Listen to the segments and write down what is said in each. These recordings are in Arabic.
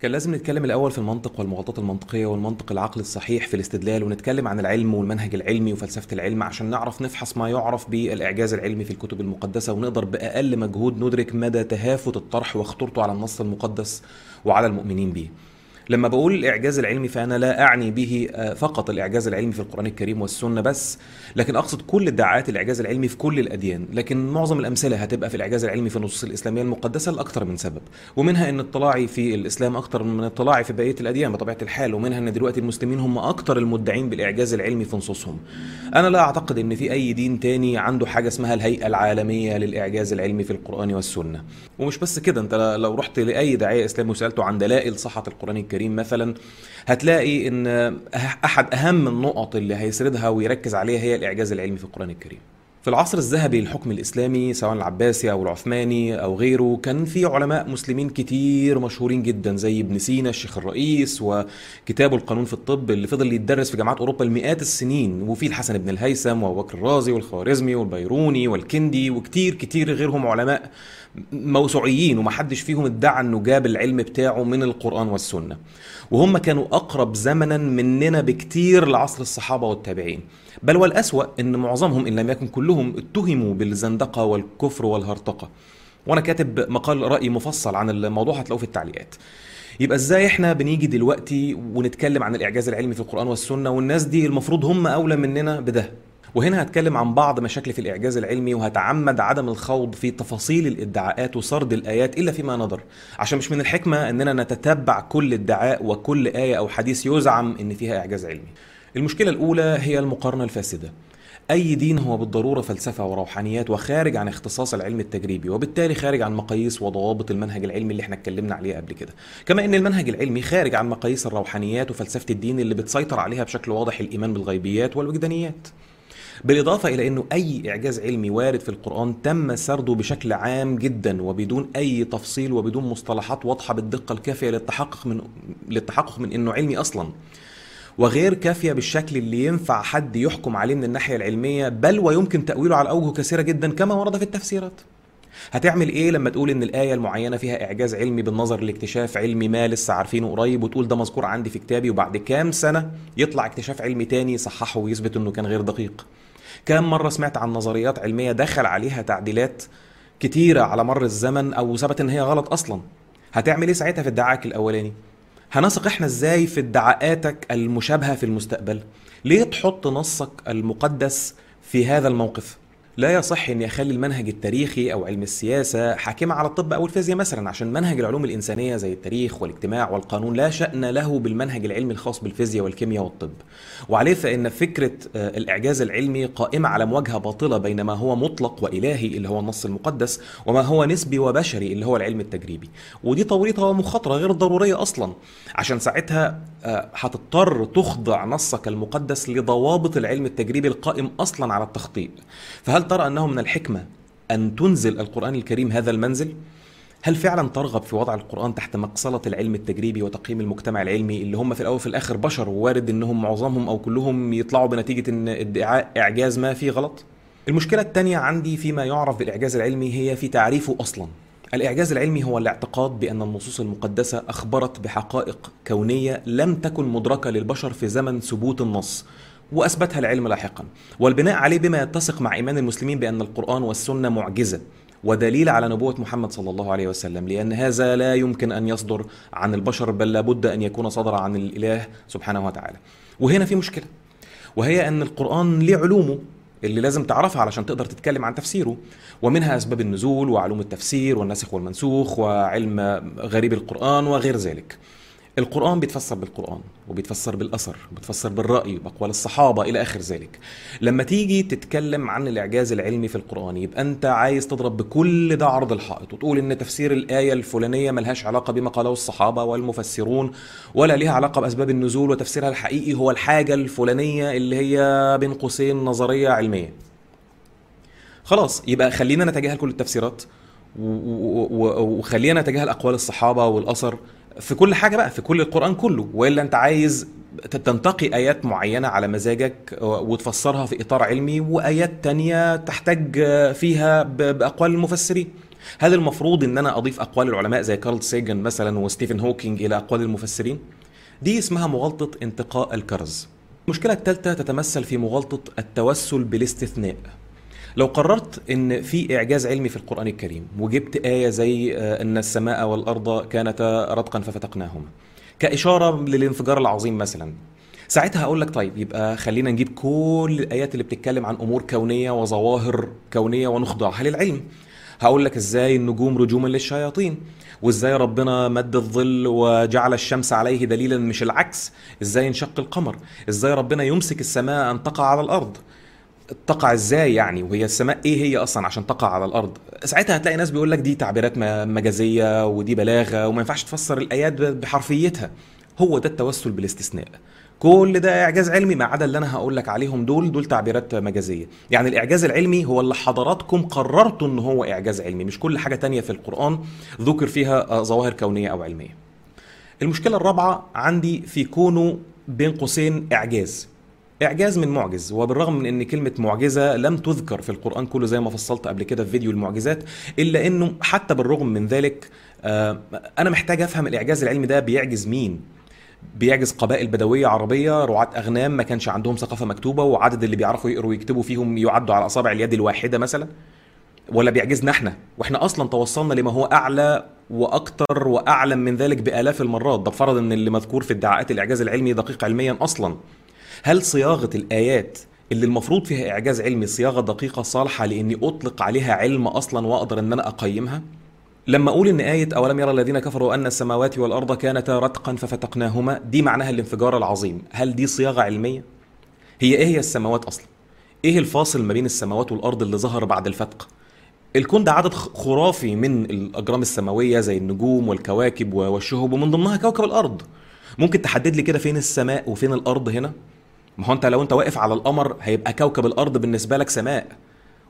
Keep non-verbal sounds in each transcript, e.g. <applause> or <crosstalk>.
كان لازم نتكلم الأول في المنطق والمغالطات المنطقية والمنطق العقلي الصحيح في الاستدلال ونتكلم عن العلم والمنهج العلمي وفلسفة العلم عشان نعرف نفحص ما يعرف بالإعجاز العلمي في الكتب المقدسة ونقدر بأقل مجهود ندرك مدى تهافت الطرح وخطورته على النص المقدس وعلى المؤمنين به. لما بقول الاعجاز العلمي فأنا لا أعني به آه، فقط الإعجاز العلمي في القرآن الكريم والسنة بس لكن أقصد كل ادعاءات الاعجاز العلمي في كل الأديان لكن معظم الأمثلة هتبقى في الإعجاز العلمي في النصوص الإسلامية المقدسة لأكثر من سبب ومنها إن اطلاعي في الإسلام أكثر من اطلاعي في بقية الأديان بطبيعة الحال ومنها إن دلوقتي المسلمين هم أكثر المدعين بالإعجاز العلمي في نصوصهم. أنا لا أعتقد إن في أي دين تاني عنده حاجة اسمها الهيئة العالمية للإعجاز العلمي في القرآن والسنة. ومش بس كده أنت لو رحت لأي داعية اسلامي وسألته عن دلائل صحة القرآن الكريم مثلا هتلاقي إن أحد أهم النقط اللي هيسردها ويركز عليها هي الإعجاز العلمي في القرآن الكريم. في العصر الذهبي للحكم الإسلامي سواء العباسي أو العثماني أو غيره كان في علماء مسلمين كتير مشهورين جدا زي ابن سينا الشيخ الرئيس وكتابه القانون في الطب اللي فضل يتدرس في جامعات أوروبا لمئات السنين وفي الحسن بن الهيثم وأبو بكر الرازي والخوارزمي والبيروني والكندي وكتير كتير غيرهم علماء موسوعيين ومحدش فيهم ادعى انه جاب العلم بتاعه من القرآن والسنة. وهم كانوا أقرب زمنا مننا بكتير لعصر الصحابة والتابعين. بل والأسوأ إن معظمهم إن لم يكن كلهم اتهموا بالزندقة والكفر والهرطقة. وأنا كاتب مقال رأي مفصل عن الموضوع هتلاقوه في التعليقات. يبقى إزاي إحنا بنيجي دلوقتي ونتكلم عن الإعجاز العلمي في القرآن والسنة والناس دي المفروض هم أولى مننا بده؟ وهنا هتكلم عن بعض مشاكل في الإعجاز العلمي وهتعمد عدم الخوض في تفاصيل الإدعاءات وسرد الآيات إلا فيما نظر. عشان مش من الحكمة أننا نتتبع كل إدعاء وكل آية أو حديث يزعم أن فيها إعجاز علمي. المشكلة الأولى هي المقارنة الفاسدة. أي دين هو بالضرورة فلسفة وروحانيات وخارج عن اختصاص العلم التجريبي وبالتالي خارج عن مقاييس وضوابط المنهج العلمي اللي إحنا اتكلمنا عليه قبل كده. كما إن المنهج العلمي خارج عن مقاييس الروحانيات وفلسفة الدين اللي بتسيطر عليها بشكل واضح الإيمان بالغيبيات والوجدانيات. بالإضافة إلى أنه أي إعجاز علمي وارد في القرآن تم سرده بشكل عام جدا وبدون أي تفصيل وبدون مصطلحات واضحة بالدقة الكافية للتحقق من للتحقق من أنه علمي أصلا. وغير كافية بالشكل اللي ينفع حد يحكم عليه من الناحية العلمية بل ويمكن تأويله على أوجه كثيرة جدا كما ورد في التفسيرات. هتعمل إيه لما تقول إن الآية المعينة فيها إعجاز علمي بالنظر لاكتشاف علمي ما لسه عارفينه قريب وتقول ده مذكور عندي في كتابي وبعد كام سنة يطلع اكتشاف علمي تاني يصححه ويثبت إنه كان غير دقيق؟ كم مرة سمعت عن نظريات علمية دخل عليها تعديلات كتيرة على مر الزمن أو ثبت إن هي غلط أصلا هتعمل إيه ساعتها في ادعائك الأولاني؟ هنثق إحنا إزاي في ادعاءاتك المشابهة في المستقبل؟ ليه تحط نصك المقدس في هذا الموقف؟ لا يصح اني اخلي المنهج التاريخي أو علم السياسة حاكمة على الطب أو الفيزياء مثلا عشان منهج العلوم الإنسانية زي التاريخ والاجتماع والقانون لا شأن له بالمنهج العلمي الخاص بالفيزياء والكيمياء والطب. وعليه فإن فكرة آه، الإعجاز العلمي قائمة على مواجهة باطلة بين ما هو مطلق وإلهي اللي هو النص المقدس وما هو نسبي وبشري اللي هو العلم التجريبي. ودي توريطه ومخاطرة غير ضروريه أصلا. عشان ساعتها آه، هتضطر تخضع نصك المقدس لضوابط العلم التجريبي القائم أصلا على التخطيط. فهل ترى أنه من الحكمة أن تنزل القرآن الكريم هذا المنزل؟ هل فعلا ترغب في وضع القرآن تحت مقصلة العلم التجريبي وتقييم المجتمع العلمي اللي هم في الأول وفي الآخر بشر ووارد أنهم معظمهم أو كلهم يطلعوا بنتيجة أن ادعاء إعجاز ما فيه غلط؟ المشكلة الثانية عندي فيما يعرف بالإعجاز العلمي هي في تعريفه أصلا الإعجاز العلمي هو الاعتقاد بأن النصوص المقدسة أخبرت بحقائق كونية لم تكن مدركة للبشر في زمن ثبوت النص وأثبتها العلم لاحقا. والبناء عليه بما يتسق مع إيمان المسلمين بأن القرآن والسنة معجزة ودليل على نبوة محمد صلى الله عليه وسلم لأن هذا لا يمكن أن يصدر عن البشر بل لابد أن يكون صدر عن الإله سبحانه وتعالى. وهنا في مشكلة وهي أن القرآن ليه علومه اللي لازم تعرفها علشان تقدر تتكلم عن تفسيره ومنها أسباب النزول وعلوم التفسير والنسخ والمنسوخ وعلم غريب القرآن وغير ذلك. القرآن بيتفسر بالقرآن وبيتفسر بالأثر وبيتفسر بالرأي بأقوال الصحابة إلى آخر ذلك. لما تيجي تتكلم عن الإعجاز العلمي في القرآن يبقى أنت عايز تضرب بكل ده عرض الحائط وتقول إن تفسير الآية الفلانية ملهاش علاقة بما قاله الصحابة والمفسرون ولا ليها علاقة بأسباب النزول وتفسيرها الحقيقي هو الحاجة الفلانية اللي هي بين قوسين نظرية علمية. خلاص يبقى خلينا نتجاهل كل التفسيرات وخلينا نتجاهل أقوال الصحابة والأثر. في كل حاجة بقى في كل القرآن كله. وإلا أنت عايز تنتقي آيات معينة على مزاجك وتفسرها في إطار علمي وآيات تانية تحتاج فيها بأقوال المفسرين. هل المفروض إن أنا أضيف أقوال العلماء زي كارل سيجن مثلا وستيفن هوكينج إلى أقوال المفسرين؟ دي اسمها مغالطة انتقاء الكرز. المشكلة الثالثه تتمثل في مغالطة التوسل بالاستثناء. لو قررت إن في إعجاز علمي في القرآن الكريم وجبت آية زي آه، إن السماء والأرض كانتا رتقا ففتقناهما. كإشارة للانفجار العظيم مثلا. ساعتها أقول لك طيب يبقى خلينا نجيب كل الآيات اللي بتتكلم عن أمور كونية وظواهر كونية ونخضعها للعلم. هقول لك إزاي النجوم رجوما للشياطين وإزاي ربنا مد الظل وجعل الشمس عليه دليلا مش العكس. إزاي انشق القمر إزاي ربنا يمسك السماء أن تقع على الأرض. تقع إزاي يعني؟ وهي السماء إيه هي أصلا عشان تقع على الأرض؟ ساعتها هتلاقي ناس بيقول لك دي تعبيرات مجازية ودي بلاغة وما ينفعش تفسر الآيات بحرفيتها. هو ده التوسل بالاستثناء. كل ده إعجاز علمي ما عدا اللي أنا هقول لك عليهم دول دول تعبيرات مجازية. يعني الإعجاز العلمي هو اللي حضراتكم قررتوا إن هو إعجاز علمي مش كل حاجة تانية في القرآن ذكر فيها ظواهر كونية أو علمية. المشكلة الرابعة عندي في كونه بين قوسين إعجاز. إعجاز من معجز وبالرغم من إن كلمة معجزة لم تذكر في القرآن كله زي ما فصلت قبل كده في فيديو المعجزات إلا إنه حتى بالرغم من ذلك آه، أنا محتاج أفهم الإعجاز العلمي ده بيعجز مين؟ بيعجز قبائل بدوية عربية رعاة أغنام ما كانش عندهم ثقافة مكتوبة وعدد اللي بيعرفوا يقروا ويكتبوا فيهم يعدوا على أصابع اليد الواحدة مثلا؟ ولا بيعجزنا إحنا؟ وإحنا أصلا توصلنا لما هو أعلى وأكثر وأعلم من ذلك بآلاف المرات. ده بفرض إن اللي مذكور في ادعاءات الإعجاز العلمي دقيق علميا أصلا. هل صياغة الآيات اللي المفروض فيها إعجاز علمي صياغة دقيقة صالحة لأني أطلق عليها علم أصلا وأقدر إن أنا أقيمها؟ لما أقول إن آية أولم يرى الذين كفروا أن السماوات والأرض كانتا رتقا ففتقناهما دي معناها الانفجار العظيم. هل دي صياغة علمية؟ هي إيه هي السماوات أصلا؟ إيه الفاصل ما بين السماوات والأرض اللي ظهر بعد الفتق؟ الكون ده عدد خرافي من الأجرام السماوية زي النجوم والكواكب والشهب ومن ضمنها كوكب الأرض. ممكن تحدد لي كده فين السماء وفين الأرض هنا؟ ما هو انت لو انت واقف على القمر هيبقى كوكب الأرض بالنسبة لك سماء.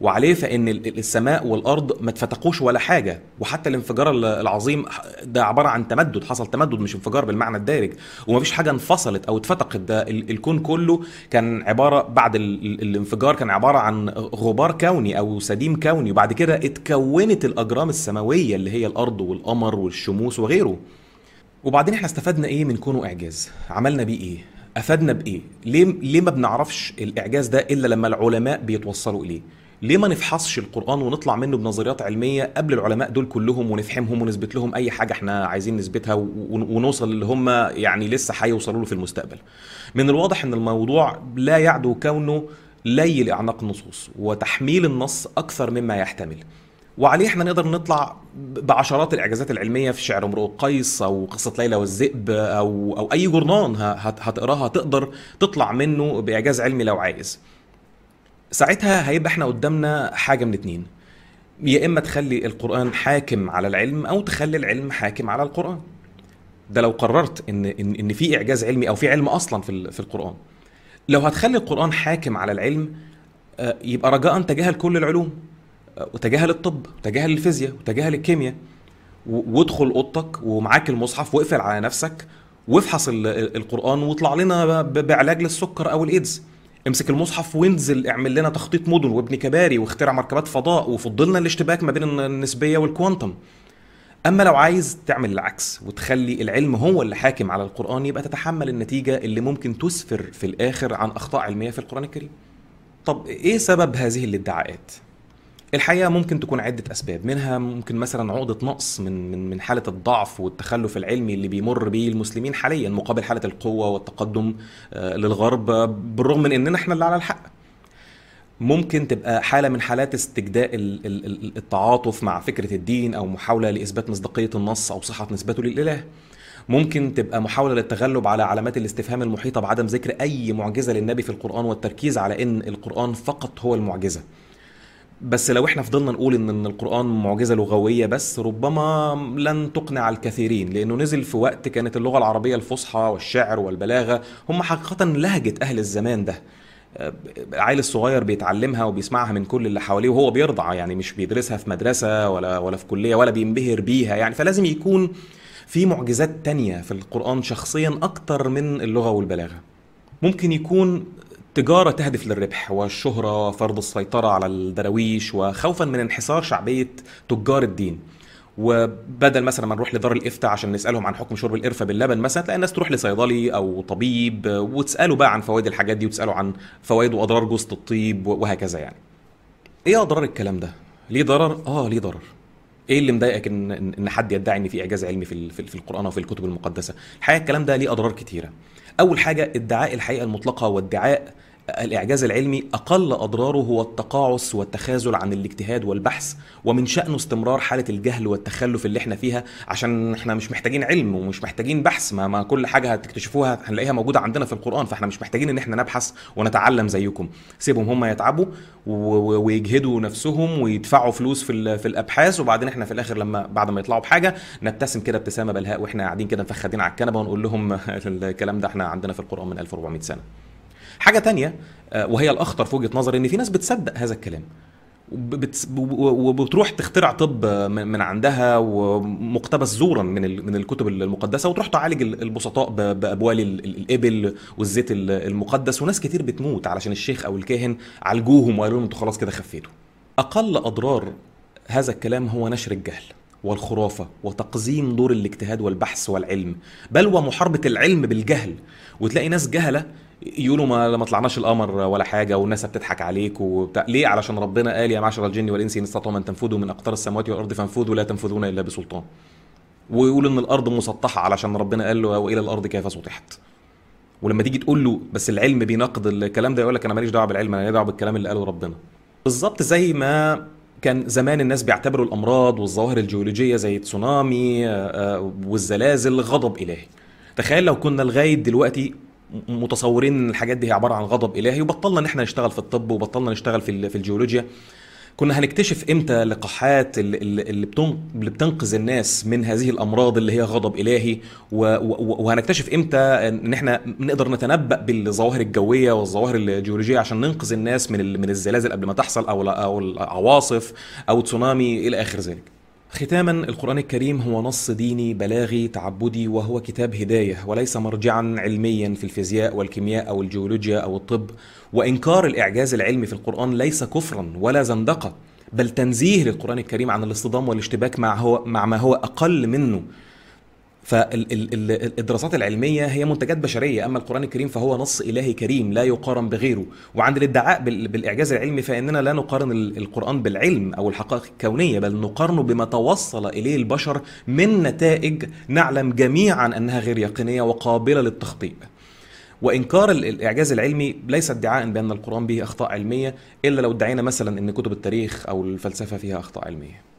وعليه فإن السماء والأرض ما اتفتقوش ولا حاجة. وحتى الانفجار العظيم ده عبارة عن تمدد حصل تمدد مش انفجار بالمعنى الدارج. ومفيش حاجة انفصلت أو اتفتقت. ده الكون كله كان عبارة بعد الانفجار كان عبارة عن غبار كوني أو سديم كوني. وبعد كده اتكونت الأجرام السماوية اللي هي الأرض والقمر والشموس وغيره. وبعدين إحنا استفدنا إيه من كونه إعجاز؟ عملنا بيه إيه؟ أفادنا بإيه ليه ليه ما بنعرفش الإعجاز ده إلا لما العلماء بيتوصلوا إليه ليه ما نفحصش القرآن ونطلع منه بنظريات علمية قبل العلماء دول كلهم ونفهمهم ونثبت لهم أي حاجة إحنا عايزين نثبتها ونوصل اللي هم يعني لسه هيوصلوا له في المستقبل. من الواضح إن الموضوع لا يعدو كونه لي لأعناق النصوص وتحميل النص أكثر مما يحتمل. وعليه إحنا نقدر نطلع بعشرات الإعجازات العلمية في شعر أمرؤ قيس أو قصة ليلى والذئب أو أو أي جورنان هتقراها تقدر تطلع منه بإعجاز علمي لو عايز. ساعتها هيبقى إحنا قدامنا حاجة من اتنين. يا إما تخلي القرآن حاكم على العلم أو تخلي العلم حاكم على القرآن. ده لو قررت ان ان, إن في إعجاز علمي أو في علم أصلا في في القرآن. لو هتخلي القرآن حاكم على العلم آه، يبقى رجاء تجاهل كل العلوم. وتجاهل الطب وتجاهل الفيزياء وتجاهل الكيمياء. وادخل أوضتك ومعاك المصحف واقفل على نفسك وافحص القرآن واطلع لنا بعلاج للسكر أو الإيدز. امسك المصحف وانزل اعمل لنا تخطيط مدن وابني كباري واخترع مركبات فضاء وفضلنا الاشتباك ما بين النسبية والكوانتم أما لو عايز تعمل العكس وتخلي العلم هو اللي حاكم على القرآن يبقى تتحمل النتيجة اللي ممكن تسفر في الآخر عن أخطاء علمية في القرآن الكريم. طب إيه سبب هذه الادعاءات؟ الحقيقة ممكن تكون عدة أسباب منها ممكن مثلا عقدة نقص من من من حالة الضعف والتخلف العلمي اللي بيمر به المسلمين حاليا مقابل حالة القوة والتقدم آه، للغرب بالرغم من إننا إحنا اللي على الحق. ممكن تبقى حالة من حالات استجداء التعاطف مع فكرة الدين أو محاولة لإثبات مصداقية النص أو صحة نسبته للإله. ممكن تبقى محاولة للتغلب على علامات الاستفهام المحيطة بعدم ذكر أي معجزة للنبي في القرآن والتركيز على إن القرآن فقط هو المعجزة. بس لو إحنا فضلنا نقول إن إن القرآن معجزة لغوية بس ربما لن تقنع الكثيرين لأنه نزل في وقت كانت اللغة العربية الفصحى والشعر والبلاغة هم حقيقة لهجة أهل الزمان ده. العيل الصغير بيتعلمها وبيسمعها من كل اللي حواليه وهو بيرضع يعني مش بيدرسها في مدرسة ولا ولا في كلية ولا بينبهر بيها يعني فلازم يكون في معجزات تانية في القرآن شخصيا أكتر من اللغة والبلاغة. ممكن يكون تجارة تهدف للربح والشهرة وفرض السيطرة على الدراويش وخوفا من انحسار شعبية تجار الدين وبدل مثلا ما نروح لدار الإفتاء عشان نسألهم عن حكم شرب القرفة باللبن مثلا تلاقي الناس تروح لصيدلي أو طبيب وتساله بقى عن فوائد الحاجات دي وتساله عن فوائد وأضرار جوزة الطيب وهكذا يعني. إيه أضرار الكلام ده؟ ليه ضرر؟ آه ليه ضرر. إيه اللي مضايقك ان ان حد يدعي إن في إعجاز علمي في في القرآن أو في الكتب المقدسة؟ الحقيقة الكلام ده ليه أضرار كتيرة. أول حاجة ادعاء الحقيقة المطلقة وادعاء الإعجاز العلمي أقل أضراره هو التقاعس والتخاذل عن الاجتهاد والبحث ومن شأنه استمرار حالة الجهل والتخلف اللي إحنا فيها عشان إحنا مش محتاجين علم ومش محتاجين بحث ما, ما كل حاجة هتكتشفوها هنلاقيها موجودة عندنا في القرآن فإحنا مش محتاجين إن إحنا نبحث ونتعلم زيكم. سيبهم هم يتعبوا ويجهدوا نفسهم ويدفعوا فلوس في, في الأبحاث وبعدين إحنا في الآخر لما بعد ما يطلعوا بحاجة نبتسم كده ابتسامة بلهاء وإحنا قاعدين كده مفخدين على الكنبة ونقول لهم <laughs> الكلام ده إحنا عندنا في القرآن من 1400 سنة. حاجة تانية آه، وهي الأخطر في وجهة نظري إن في ناس بتصدق هذا الكلام. وبتروح تخترع طب من عندها ومقتبس زورا من من الكتب المقدسة وتروح تعالج البسطاء بأبوال الإبل والزيت المقدس. وناس كتير بتموت علشان الشيخ أو الكاهن عالجوهم وقالوا لهم أنتوا خلاص كده خفيتوا. أقل أضرار هذا الكلام هو نشر الجهل والخرافة وتقزيم دور الاجتهاد والبحث والعلم. بل ومحاربة العلم بالجهل. وتلاقي ناس جهلة يقولوا ما ما طلعناش القمر ولا حاجة والناس بتضحك عليك وبتاع. ليه؟ علشان ربنا قال يا معشر الجن والإنس إن استطاعوا أن تنفذوا من أقطار السماوات والأرض فانفذوا لا تنفذون إلا بسلطان. ويقول إن الأرض مسطحة علشان ربنا قال له وإلى الأرض كيف سطحت. ولما تيجي تقول له بس العلم بيناقض الكلام ده يقول لك أنا ماليش دعوة بالعلم أنا دعوة بالكلام اللي قاله ربنا. بالظبط زي ما كان زمان الناس بيعتبروا الأمراض والظواهر الجيولوجية زي التسونامي آه، آه، والزلازل غضب إلهي. تخيل لو كنا لغاية دلوقتي متصورين إن الحاجات دي هي عبارة عن غضب إلهي وبطلنا إن إحنا نشتغل في الطب وبطلنا نشتغل في في الجيولوجيا. كنا هنكتشف إمتى لقاحات اللي, بتنقذ الناس من هذه الأمراض اللي هي غضب إلهي وهنكتشف إمتى إن إحنا نقدر نتنبأ بالظواهر الجوية والظواهر الجيولوجية عشان ننقذ الناس من من الزلازل قبل ما تحصل أو أو العواصف أو تسونامي إلى آخر ذلك. ختاما القرآن الكريم هو نص ديني بلاغي تعبدي وهو كتاب هداية وليس مرجعا علميا في الفيزياء والكيمياء أو الجيولوجيا أو الطب. وإنكار الإعجاز العلمي في القرآن ليس كفرا ولا زندقة بل تنزيه للقرآن الكريم عن الاصطدام والاشتباك مع, هو مع ما هو أقل منه. فالدراسات العلمية هي منتجات بشرية أما القرآن الكريم فهو نص إلهي كريم لا يقارن بغيره. وعند الادعاء بالإعجاز العلمي فإننا لا نقارن القرآن بالعلم أو الحقائق الكونية بل نقارنه بما توصل إليه البشر من نتائج نعلم جميعا أنها غير يقينية وقابلة للتخطيء وإنكار الإعجاز العلمي ليس ادعاء بأن القرآن به أخطاء علمية إلا لو ادعينا مثلا إن كتب التاريخ أو الفلسفة فيها أخطاء علمية.